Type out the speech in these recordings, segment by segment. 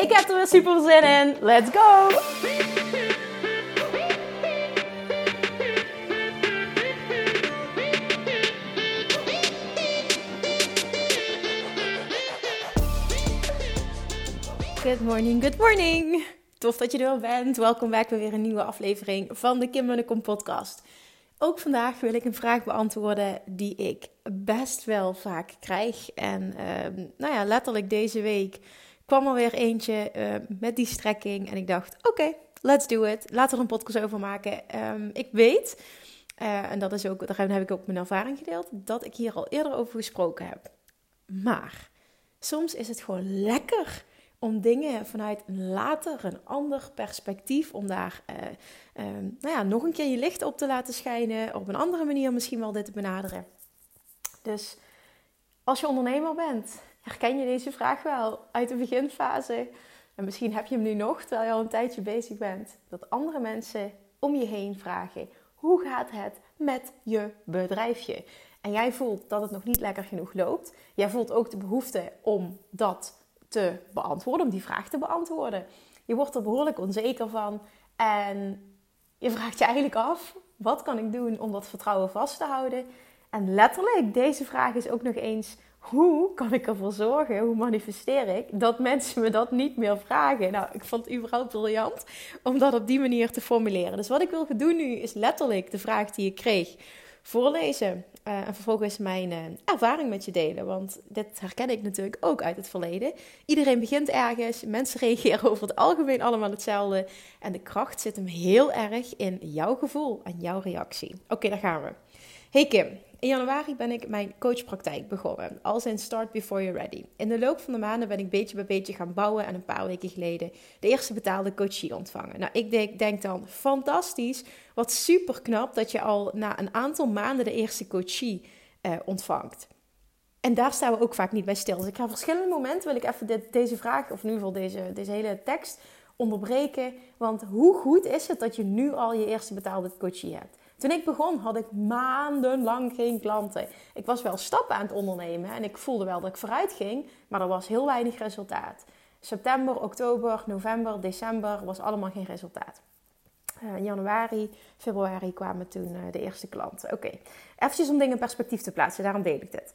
Ik heb er weer super zin in. Let's go! Good morning, good morning. Tof dat je er bent. Welkom bij weer een nieuwe aflevering van de Kim Munnekom podcast. Ook vandaag wil ik een vraag beantwoorden die ik best wel vaak krijg. En uh, nou ja, letterlijk deze week kwam er weer eentje uh, met die strekking. En ik dacht, oké, let's do it. Laten we er een podcast over maken. Um, ik weet, uh, en dat is ook, daarin heb ik ook mijn ervaring gedeeld, dat ik hier al eerder over gesproken heb. Maar soms is het gewoon lekker om dingen vanuit een later, een ander perspectief, om daar uh, uh, nou ja, nog een keer je licht op te laten schijnen, op een andere manier misschien wel dit te benaderen. Dus als je ondernemer bent, herken je deze vraag wel uit de beginfase. En misschien heb je hem nu nog, terwijl je al een tijdje bezig bent. Dat andere mensen om je heen vragen: hoe gaat het met je bedrijfje? En jij voelt dat het nog niet lekker genoeg loopt. Jij voelt ook de behoefte om dat te beantwoorden, om die vraag te beantwoorden. Je wordt er behoorlijk onzeker van en je vraagt je eigenlijk af: wat kan ik doen om dat vertrouwen vast te houden? En letterlijk, deze vraag is ook nog eens: hoe kan ik ervoor zorgen, hoe manifesteer ik dat mensen me dat niet meer vragen? Nou, ik vond het überhaupt briljant om dat op die manier te formuleren. Dus wat ik wil doen nu is letterlijk de vraag die ik kreeg voorlezen. Uh, en vervolgens mijn uh, ervaring met je delen. Want dit herken ik natuurlijk ook uit het verleden. Iedereen begint ergens. Mensen reageren over het algemeen allemaal hetzelfde. En de kracht zit hem heel erg in jouw gevoel en jouw reactie. Oké, daar gaan we. Hey Kim, in januari ben ik mijn coachpraktijk begonnen, als in Start Before You're Ready. In de loop van de maanden ben ik beetje bij beetje gaan bouwen en een paar weken geleden de eerste betaalde coachie ontvangen. Nou, ik denk, denk dan fantastisch, wat super knap dat je al na een aantal maanden de eerste coachie eh, ontvangt. En daar staan we ook vaak niet bij stil. Dus ik ga verschillende momenten, wil ik even dit, deze vraag, of in ieder geval deze, deze hele tekst onderbreken. Want hoe goed is het dat je nu al je eerste betaalde coachie hebt? Toen ik begon had ik maandenlang geen klanten. Ik was wel stappen aan het ondernemen en ik voelde wel dat ik vooruit ging, maar er was heel weinig resultaat. September, oktober, november, december was allemaal geen resultaat. In januari, februari kwamen toen uh, de eerste klanten. Oké, eventjes om dingen in perspectief te plaatsen, daarom deel ik dit.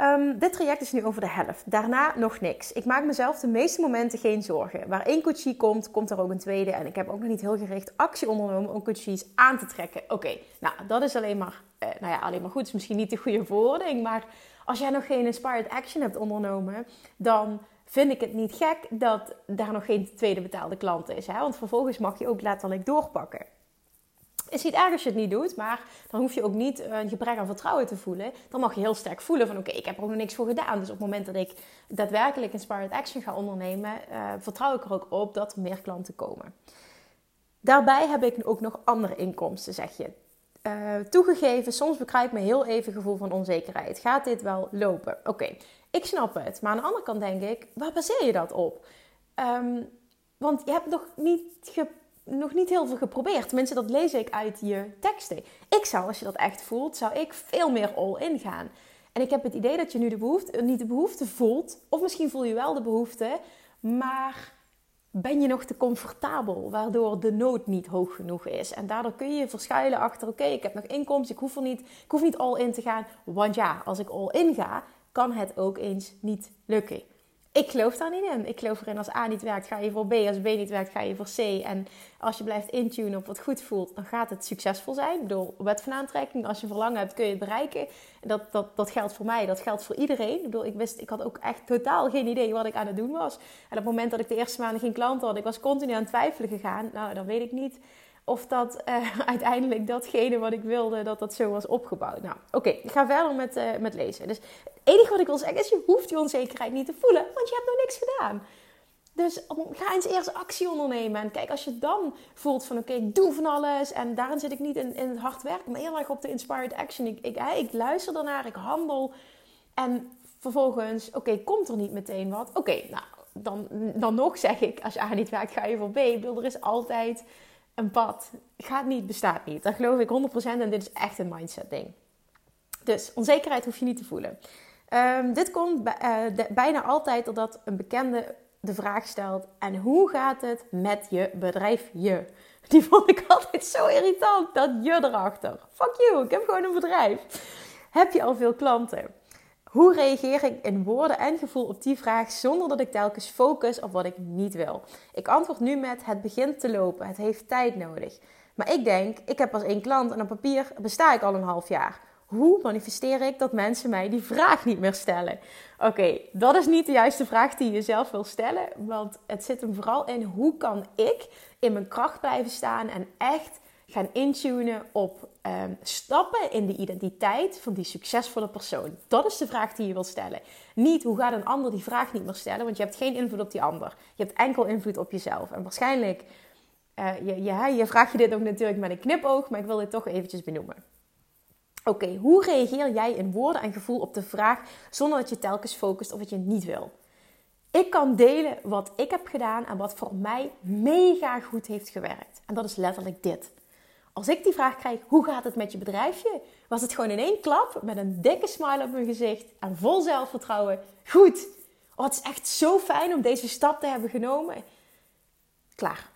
Um, dit traject is nu over de helft. Daarna nog niks. Ik maak mezelf de meeste momenten geen zorgen. Waar één coachie komt, komt er ook een tweede. En ik heb ook nog niet heel gericht actie ondernomen om coaches aan te trekken. Oké, nou dat is alleen maar, uh, nou ja, alleen maar goed. is misschien niet de goede verwoording. Maar als jij nog geen inspired action hebt ondernomen, dan vind ik het niet gek dat daar nog geen tweede betaalde klant is. Hè? Want vervolgens mag je ook letterlijk doorpakken is niet erg als je het niet doet, maar dan hoef je ook niet eh, een gebrek aan vertrouwen te voelen. Dan mag je heel sterk voelen van oké, ik heb er ook nog niks voor gedaan. Dus op het moment dat ik daadwerkelijk inspired action ga ondernemen, uh, vertrouw ik er ook op dat er meer klanten komen. Daarbij heb ik ook nog andere inkomsten, zeg je. Uh, toegegeven, soms bekruipt me heel even gevoel van onzekerheid. Gaat dit wel lopen? Oké, ik snap het. Maar aan de andere kant denk ik, waar baseer je dat op? Um, want je hebt nog niet ge nog niet heel veel geprobeerd. Tenminste, dat lees ik uit je teksten. Ik zou, als je dat echt voelt, zou ik veel meer all-in gaan. En ik heb het idee dat je nu de behoefte, niet de behoefte voelt. Of misschien voel je wel de behoefte. Maar ben je nog te comfortabel, waardoor de nood niet hoog genoeg is. En daardoor kun je verschuilen achter, oké, ik heb nog inkomsten, ik hoef er niet, ik hoef niet all in te gaan. Want ja, als ik all in ga, kan het ook eens niet lukken. Ik geloof daar niet in. Ik geloof erin als A niet werkt, ga je voor B. Als B niet werkt, ga je voor C. En als je blijft intunen op wat goed voelt, dan gaat het succesvol zijn. Ik bedoel, wet van aantrekking, als je verlangen hebt, kun je het bereiken. Dat, dat, dat geldt voor mij, dat geldt voor iedereen. Ik bedoel, ik wist, ik had ook echt totaal geen idee wat ik aan het doen was. En op het moment dat ik de eerste maanden geen klant had, ik was continu aan het twijfelen gegaan. Nou, dan weet ik niet of dat uh, uiteindelijk datgene wat ik wilde, dat dat zo was opgebouwd. Nou, oké, ik ga verder met, uh, met lezen. Dus het enige wat ik wil zeggen is, je hoeft die onzekerheid niet te voelen, want je hebt nog niks gedaan. Dus ga eens eerst actie ondernemen. En kijk, als je dan voelt van oké, ik doe van alles. En daarin zit ik niet in, in het hard werk, maar heel erg op de inspired action. Ik, ik, ik luister daarnaar, ik handel. En vervolgens, oké, komt er niet meteen wat? Oké, nou, dan, dan nog zeg ik, als je A niet werkt, ga je voor B. Ik er is altijd een pad. Gaat niet, bestaat niet. Dat geloof ik 100% en dit is echt een mindset ding. Dus onzekerheid hoef je niet te voelen. Ehm, dit komt uh, bijna altijd doordat een bekende de vraag stelt: En hoe gaat het met je bedrijf? Je. Die vond ik altijd zo irritant, dat je erachter. Fuck you, ik heb gewoon een bedrijf. Heb je al veel klanten? Hoe reageer ik in woorden en gevoel op die vraag zonder dat ik telkens focus op wat ik niet wil? Ik antwoord nu met: Het begint te lopen, het heeft tijd nodig. Maar ik denk, ik heb pas één klant en op papier besta ik al een half jaar. Hoe manifesteer ik dat mensen mij die vraag niet meer stellen? Oké, dat is niet de juiste vraag die je zelf wil stellen. Want het zit hem vooral in hoe kan ik in mijn kracht blijven staan en echt gaan intunen op ehm, stappen in de identiteit van die succesvolle persoon. Dat is de vraag die je wil stellen. Niet hoe gaat een ander die vraag niet meer stellen, want je hebt geen invloed op die ander. Je hebt enkel invloed op jezelf. En waarschijnlijk, uh, je, je, je vraag je dit ook natuurlijk met een knipoog, maar ik wil dit toch eventjes benoemen. Oké, hoe reageer jij in woorden en gevoel op de vraag zonder dat je telkens focust op wat je niet wil? Ik kan delen wat ik heb gedaan en wat voor mij mega goed heeft gewerkt. En dat is letterlijk dit. Als ik die vraag krijg, hoe gaat het met je bedrijfje? Was het gewoon in één klap met een dikke smile op mijn gezicht en vol zelfvertrouwen. Goed. Oh, het is echt zo fijn om deze stap te hebben genomen. Klaar.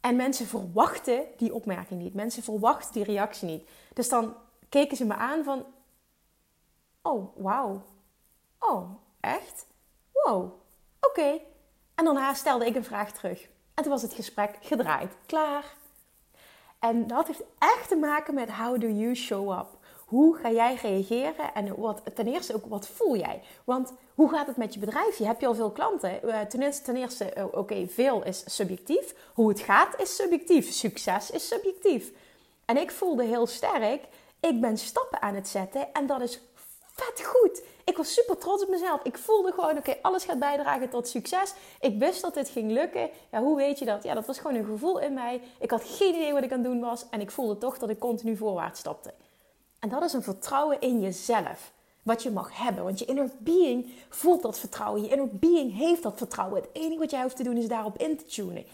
En mensen verwachten die opmerking niet. Mensen verwachten die reactie niet. Dus dan keken ze me aan van... Oh, wauw. Oh, echt? Wow. Oké. En daarna stelde ik een vraag terug. En toen was het gesprek gedraaid. Klaar. En dat heeft echt te maken met how do you show up. Hoe ga jij reageren en wat, ten eerste ook wat voel jij? Want hoe gaat het met je bedrijfje? Heb je al veel klanten? Uh, ten eerste, ten eerste uh, oké, veel is subjectief. Hoe het gaat is subjectief. Succes is subjectief. En ik voelde heel sterk ik ben stappen aan het zetten en dat is vet goed. Ik was super trots op mezelf. Ik voelde gewoon, oké, alles gaat bijdragen tot succes. Ik wist dat dit ging lukken. Ja, hoe weet je dat? Ja, dat was gewoon een gevoel in mij. Ik had geen idee wat ik aan het doen was. En ik voelde toch dat ik continu voorwaarts stapte. En dat is een vertrouwen in jezelf. Wat je mag hebben. Want je inner being voelt dat vertrouwen. Je inner being heeft dat vertrouwen. Het enige wat jij hoeft te doen is daarop in te tunen.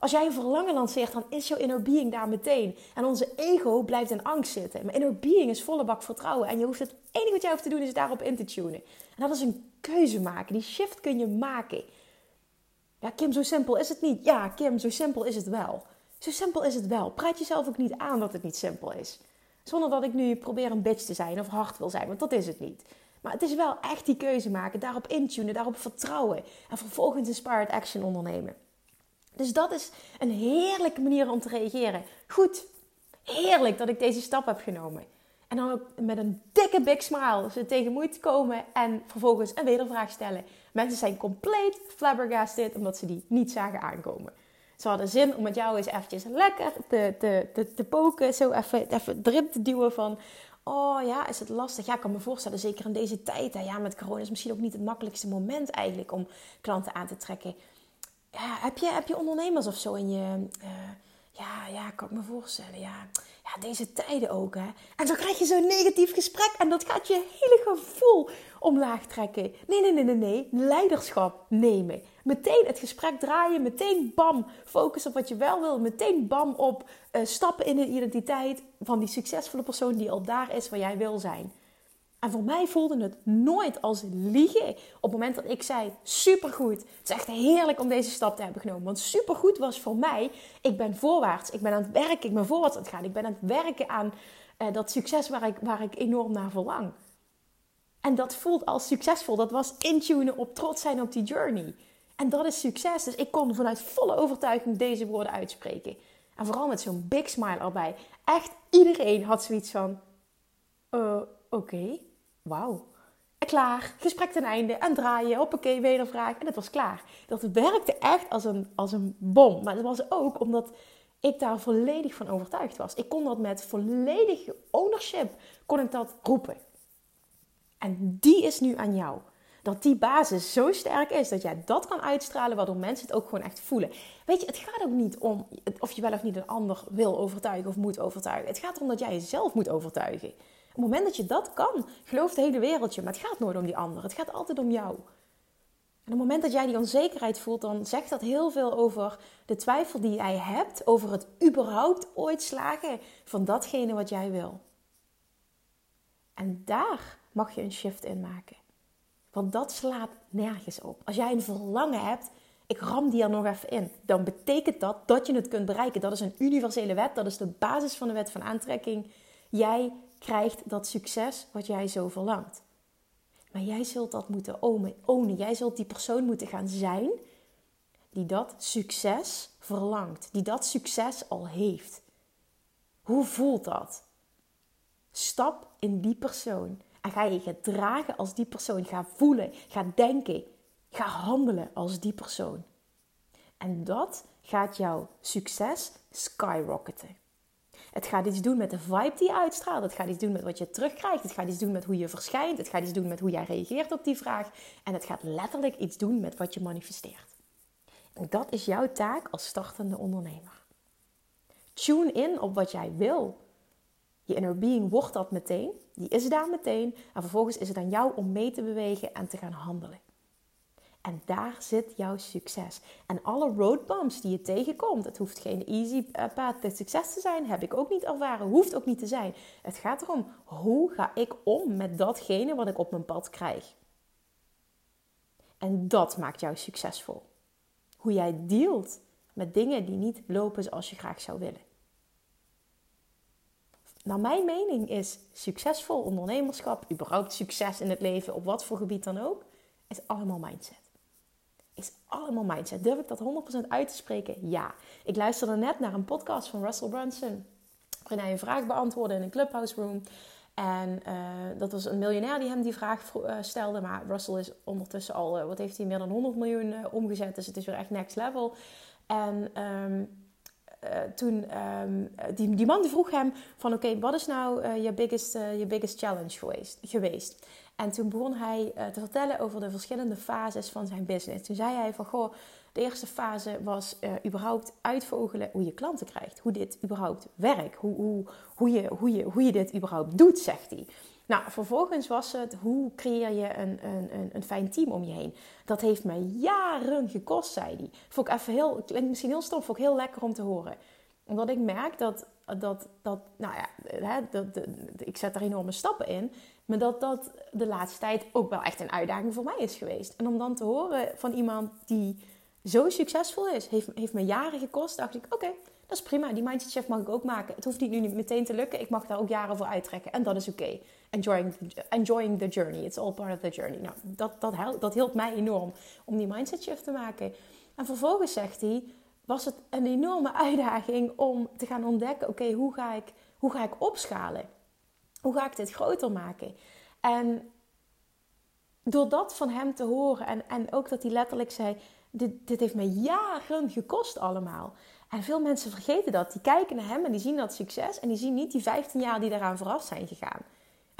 Als jij een verlangen lanceert, dan is jouw inner being daar meteen. En onze ego blijft in angst zitten. Maar inner being is volle bak vertrouwen. En je hoeft het, enige wat jij hoeft te doen is daarop in te tunen. En dat is een keuze maken. Die shift kun je maken. Ja, Kim, zo simpel is het niet. Ja, Kim, zo simpel is het wel. Zo simpel is het wel. Praat jezelf ook niet aan dat het niet simpel is. Zonder dat ik nu probeer een bitch te zijn of hard wil zijn, want dat is het niet. Maar het is wel echt die keuze maken, daarop intunen, daarop vertrouwen en vervolgens inspired action ondernemen. Dus dat is een heerlijke manier om te reageren. Goed, heerlijk dat ik deze stap heb genomen. En dan ook met een dikke big smile ze tegen moet komen en vervolgens een wedervraag stellen. Mensen zijn compleet flabbergasted omdat ze die niet zagen aankomen. Ze hadden zin om met jou eens eventjes lekker te, te, te, te poken, zo even, even erin te duwen van... Oh ja, is het lastig? Ja, ik kan me voorstellen, zeker in deze tijd. Hè, ja, met corona is misschien ook niet het makkelijkste moment eigenlijk om klanten aan te trekken ja, heb, je, heb je ondernemers of zo in je. Uh, ja, ja, kan ik me voorstellen. Ja. ja, deze tijden ook. Hè? En zo krijg je zo'n negatief gesprek en dat gaat je hele gevoel omlaag trekken. Nee, nee, nee, nee, nee. Leiderschap nemen. Meteen het gesprek draaien. Meteen bam. Focus op wat je wel wil. Meteen bam op uh, stappen in de identiteit van die succesvolle persoon die al daar is waar jij wil zijn. En voor mij voelde het nooit als liegen. Op het moment dat ik zei: supergoed. Het is echt heerlijk om deze stap te hebben genomen. Want supergoed was voor mij: ik ben voorwaarts. Ik ben aan het werken. Ik ben voorwaarts aan het gaan. Ik ben aan het werken aan uh, dat succes waar ik, waar ik enorm naar verlang. En dat voelt als succesvol. Dat was intunen op trots zijn op die journey. En dat is succes. Dus ik kon vanuit volle overtuiging deze woorden uitspreken. En vooral met zo'n big smile erbij. Echt iedereen had zoiets van: uh, oké wauw. En klaar, gesprek ten einde en draaien, hoppakee, wedervraag en het was klaar. Dat werkte echt als een, als een bom. Maar dat was ook omdat ik daar volledig van overtuigd was. Ik kon dat met volledige ownership, kon ik dat roepen. En die is nu aan jou. Dat die basis zo sterk is dat jij dat kan uitstralen, waardoor mensen het ook gewoon echt voelen. Weet je, het gaat ook niet om of je wel of niet een ander wil overtuigen of moet overtuigen. Het gaat erom dat jij jezelf moet overtuigen. Het moment dat je dat kan, gelooft de hele wereld je. Maar het gaat nooit om die ander. Het gaat altijd om jou. En op het moment dat jij die onzekerheid voelt, dan zegt dat heel veel over de twijfel die jij hebt over het überhaupt ooit slagen van datgene wat jij wil. En daar mag je een shift in maken. Want dat slaat nergens op. Als jij een verlangen hebt, ik ram die er nog even in. Dan betekent dat dat je het kunt bereiken. Dat is een universele wet. Dat is de basis van de wet van aantrekking. Jij krijgt dat succes wat jij zo verlangt. Maar jij zult dat moeten ownen. Jij zult die persoon moeten gaan zijn die dat succes verlangt. Die dat succes al heeft. Hoe voelt dat? Stap in die persoon. En ga je gedragen als die persoon. Ga voelen, ga denken, ga handelen als die persoon. En dat gaat jouw succes skyrocketen. Het gaat iets doen met de vibe die je uitstraalt. Het gaat iets doen met wat je terugkrijgt. Het gaat iets doen met hoe je verschijnt. Het gaat iets doen met hoe jij reageert op die vraag. En het gaat letterlijk iets doen met wat je manifesteert. En dat is jouw taak als startende ondernemer. Tune in op wat jij wil. Je inner being wordt dat meteen. Die is daar meteen. En vervolgens is het aan jou om mee te bewegen en te gaan handelen. En daar zit jouw succes. En alle roadbumps die je tegenkomt, het hoeft geen easy eh, path to succes te zijn, heb ik ook niet ervaren, hoeft ook niet te zijn. Het gaat erom, hoe ga ik om met datgene wat ik op mijn pad krijg? En dat maakt jou succesvol. Hoe jij dealt met dingen die niet lopen zoals je graag zou willen. Naar mijn mening is succesvol ondernemerschap, überhaupt succes in het leven, op wat voor gebied dan ook, is allemaal mindset is allemaal mindset. Durf ik dat 100% uit te spreken? Ja. Ik luisterde net naar een podcast van Russell Brunson. Waarin hij een vraag beantwoordde in een clubhouse room. En uh, dat was een miljonair die hem die vraag uh, stelde. Maar Russell is ondertussen al, uh, wat heeft hij, meer dan 100 miljoen omgezet. Dus het is weer echt next level. En um, toen, um, die, die man vroeg hem van oké, wat is nou je, biggest, je biggest challenge geweest? geweest? En toen begon hij te vertellen over de verschillende fases van zijn business. Toen zei hij van, goh, de eerste fase was überhaupt uitvogelen hoe je klanten krijgt. Hoe dit überhaupt werkt. Hoe, hoe, hoe, je, hoe, je, hoe je dit überhaupt doet, zegt hij. Nou, vervolgens was het, hoe creëer je een, een, een, een fijn team om je heen? Dat heeft mij jaren gekost, zei hij. Vond ik even heel, klinkt misschien heel stom, vond ik heel lekker om te horen. Omdat ik merk dat, dat, dat nou ja, hè, dat, ik zet er enorme stappen in. Maar dat dat de laatste tijd ook wel echt een uitdaging voor mij is geweest. En om dan te horen van iemand die zo succesvol is, heeft, heeft me jaren gekost. Dacht ik, oké, dat is prima. Die mindset shift mag ik ook maken. Het hoeft niet nu meteen te lukken. Ik mag daar ook jaren voor uittrekken. En dat is oké. Enjoying, enjoying the journey. It's all part of the journey. Nou, dat, dat, helpt, hielp mij enorm om die mindset shift te maken. En vervolgens zegt hij, was het een enorme uitdaging om te gaan ontdekken, oké, hoe ga ik, hoe ga ik opschalen? Hoe ga ik dit groter maken? En door dat van hem te horen en, en ook dat hij letterlijk zei: dit, dit heeft me jaren gekost allemaal. En veel mensen vergeten dat. Die kijken naar hem en die zien dat succes en die zien niet die 15 jaar die daaraan vooraf zijn gegaan.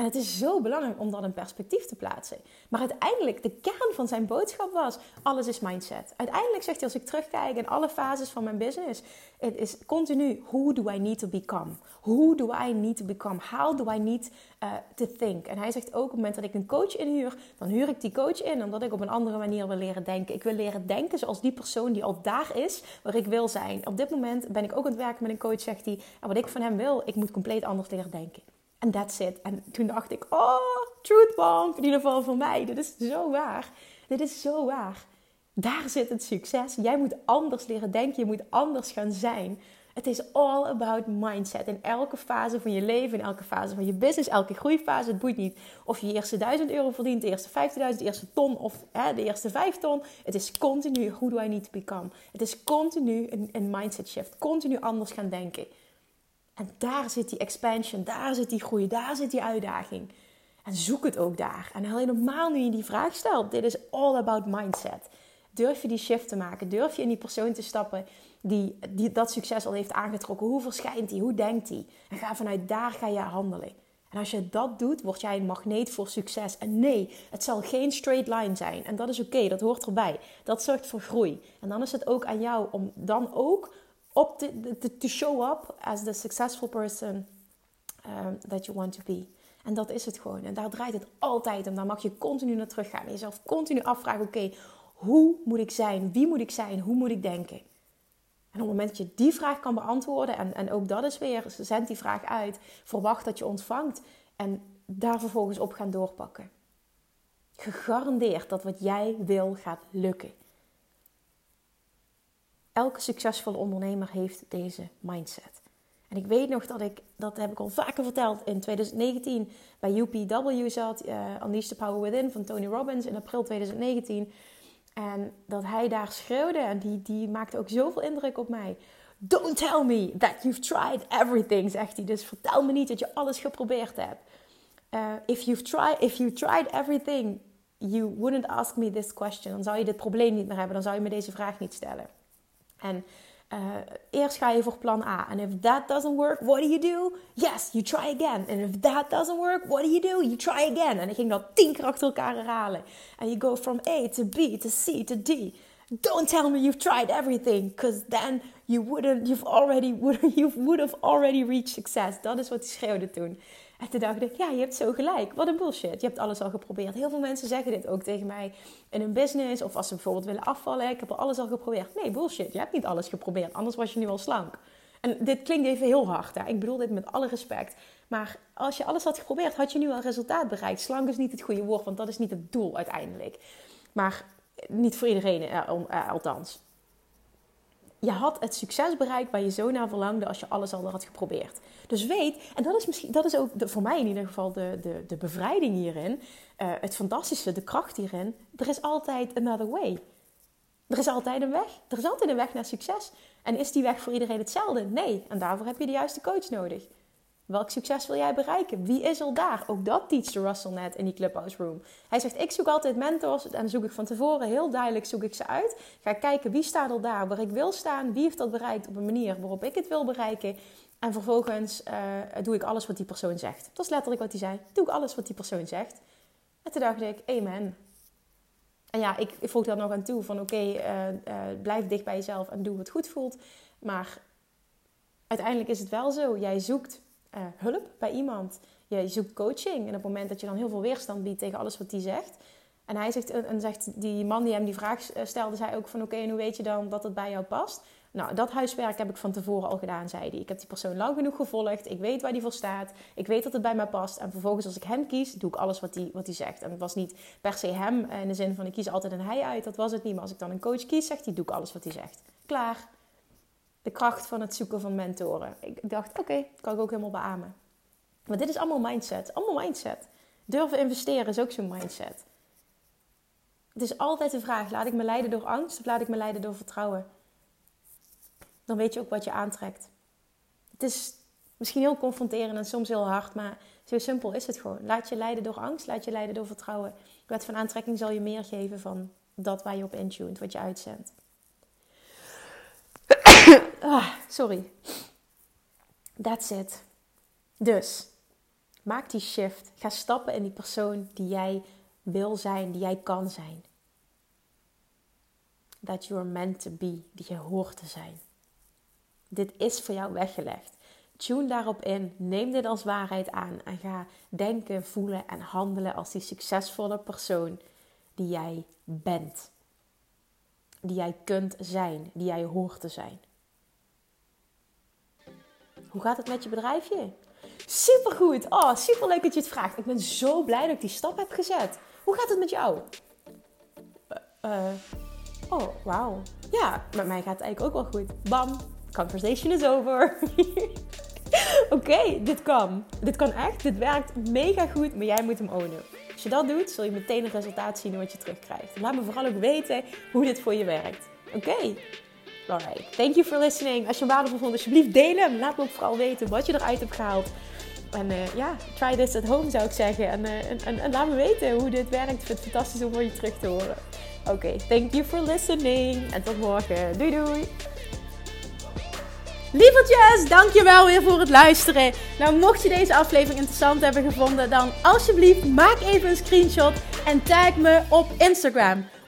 En het is zo belangrijk om dat in perspectief te plaatsen. Maar uiteindelijk, de kern van zijn boodschap was: alles is mindset. Uiteindelijk zegt hij, als ik terugkijk in alle fases van mijn business, het is continu: who do I need to become? Who do I need to become? How do I need uh, to think? En hij zegt ook: op het moment dat ik een coach inhuur, dan huur ik die coach in omdat ik op een andere manier wil leren denken. Ik wil leren denken zoals die persoon die al daar is waar ik wil zijn. Op dit moment ben ik ook aan het werken met een coach, zegt hij. En wat ik van hem wil, ik moet compleet anders leren denken. En that's it. En toen dacht ik, oh, truth bomb. In ieder geval voor mij. Dit is zo waar. Dit is zo waar. Daar zit het succes. Jij moet anders leren denken. Je moet anders gaan zijn. Het is all about mindset. In elke fase van je leven, in elke fase van je business, elke groeifase. Het boeit niet of je eerste 1000 euro verdient, de eerste 50.000, de eerste ton of hè, de eerste 5 ton. Het is continu, who do I need to become? Het is continu een, een mindset shift. Continu anders gaan denken. En daar zit die expansion, daar zit die groei, daar zit die uitdaging. En zoek het ook daar. En helemaal nu je die vraag stelt, dit is all about mindset. Durf je die shift te maken? Durf je in die persoon te stappen die, die dat succes al heeft aangetrokken? Hoe verschijnt die? Hoe denkt die? En ga vanuit daar ga je handelen. En als je dat doet, word jij een magneet voor succes. En nee, het zal geen straight line zijn. En dat is oké, dat hoort erbij. Dat zorgt voor groei. En dan is het ook aan jou om dan ook op te, te, show up as the successful person um, that you want to be. En dat is het gewoon. En daar draait het altijd om. Daar mag je continu naar terug gaan. En jezelf continu afvragen: oké, hoe moet ik zijn? Wie moet ik zijn? Hoe moet ik denken? En op het moment dat je die vraag kan beantwoorden, en, en ook dat is weer, zend die vraag uit, verwacht dat je ontvangt en daar vervolgens op gaan doorpakken. Gegarandeerd dat wat jij wil gaat lukken. Elke succesvolle ondernemer heeft deze mindset. En ik weet nog dat ik, dat heb ik al vaker verteld, in 2019 bij UPW zat, uh, Unleash the Power Within van Tony Robbins in april 2019. En dat hij daar schreeuwde en die, die maakte ook zoveel indruk op mij. Don't tell me that you've tried everything, zegt hij. Dus vertel me niet dat je alles geprobeerd hebt. Uh, if, you've tried, if you tried everything, you wouldn't ask me this question. Dan zou je dit probleem niet meer hebben. Dan zou je me deze vraag niet stellen. En uh, eerst ga je voor plan A. And if that doesn't work, what do you do? Yes, you try again. And if that doesn't work, what do you do? You try again. En ik ging dat tien keer achter elkaar herhalen. And you go from A to B to C to D. Don't tell me you've tried everything, because then you wouldn't, you've already, would, you would have already reached success. Dat is wat hij schreeuwde toen. En toen dacht ik, ja, je hebt zo gelijk. Wat een bullshit. Je hebt alles al geprobeerd. Heel veel mensen zeggen dit ook tegen mij in een business. Of als ze bijvoorbeeld willen afvallen. Ik heb alles al geprobeerd. Nee, bullshit. Je hebt niet alles geprobeerd. Anders was je nu al slank. En dit klinkt even heel hard. Hè? Ik bedoel dit met alle respect. Maar als je alles had geprobeerd, had je nu al resultaat bereikt. Slank is niet het goede woord, want dat is niet het doel uiteindelijk. Maar niet voor iedereen, eh, eh, althans je had het succes bereikt waar je zo naar verlangde als je alles al had geprobeerd. Dus weet, en dat is, misschien, dat is ook de, voor mij in ieder geval de, de, de bevrijding hierin, uh, het fantastische, de kracht hierin. Er is altijd another way. Er is altijd een weg. Er is altijd een weg naar succes. En is die weg voor iedereen hetzelfde? Nee. En daarvoor heb je de juiste coach nodig. Welk succes wil jij bereiken? Wie is al daar? Ook dat teachte Russell net in die Clubhouse Room. Hij zegt, ik zoek altijd mentors en zoek ik van tevoren heel duidelijk zoek ik ze uit. Ga kijken wie staat al daar waar ik wil staan. Wie heeft dat bereikt op een manier waarop ik het wil bereiken. En vervolgens uh, doe ik alles wat die persoon zegt. Dat is letterlijk wat hij zei. Doe ik alles wat die persoon zegt. En toen dacht ik, amen. En ja, ik, ik voeg daar nog aan toe van oké, uh, uh, blijf dicht bij jezelf en doe wat goed voelt. Maar uiteindelijk is het wel zo. Jij zoekt uh, hulp bij iemand. Je zoekt coaching. En op het moment dat je dan heel veel weerstand biedt tegen alles wat die zegt. En hij zegt, en zegt die man die hem die vraag stelde, zei ook van oké, en hoe weet je dan dat het bij jou past? Nou, dat huiswerk heb ik van tevoren al gedaan, zei hij. Ik heb die persoon lang genoeg gevolgd. Ik weet waar die voor staat. Ik weet dat het bij mij past. En vervolgens, als ik hem kies, doe ik alles wat hij wat zegt. En het was niet per se hem in de zin van ik kies altijd een hij uit. Dat was het niet. Maar als ik dan een coach kies, zegt hij, doe ik alles wat hij zegt. Klaar de kracht van het zoeken van mentoren. Ik dacht, oké, kan ik ook helemaal beamen. Maar dit is allemaal mindset. Allemaal mindset. Durven investeren is ook zo'n mindset. Het is altijd de vraag: laat ik me leiden door angst of laat ik me leiden door vertrouwen? Dan weet je ook wat je aantrekt. Het is misschien heel confronterend en soms heel hard, maar zo simpel is het gewoon. Laat je leiden door angst, laat je leiden door vertrouwen. De wet van aantrekking zal je meer geven van dat waar je op intuned, wat je uitzendt. Ah, sorry. That's it. Dus, maak die shift. Ga stappen in die persoon die jij wil zijn, die jij kan zijn. That you are meant to be, die je hoort te zijn. Dit is voor jou weggelegd. Tune daarop in, neem dit als waarheid aan en ga denken, voelen en handelen als die succesvolle persoon die jij bent. Die jij kunt zijn, die jij hoort te zijn. Hoe gaat het met je bedrijfje? Supergoed. Oh, superleuk dat je het vraagt. Ik ben zo blij dat ik die stap heb gezet. Hoe gaat het met jou? Uh, oh, wauw. Ja, met mij gaat het eigenlijk ook wel goed. Bam, conversation is over. Oké, dit kan. Dit kan echt. Dit werkt mega goed, maar jij moet hem ownen. Als je dat doet, zul je meteen een resultaat zien wat je terugkrijgt. Laat me vooral ook weten hoe dit voor je werkt. Oké. Alright, thank you for listening. Als je waardevol vond, alsjeblieft delen. Laat me ook vooral weten wat je eruit hebt gehaald. En uh, ja, try this at home zou ik zeggen. En, uh, en, en, laat me weten hoe dit werkt. Ik vind het fantastisch om voor je terug te horen. Oké, thank you for listening. En tot morgen. Doei doei. Lievertjes, dankjewel weer voor het luisteren. Nou, mocht je deze aflevering interessant hebben gevonden, dan alsjeblieft maak even een screenshot en tag me op Instagram.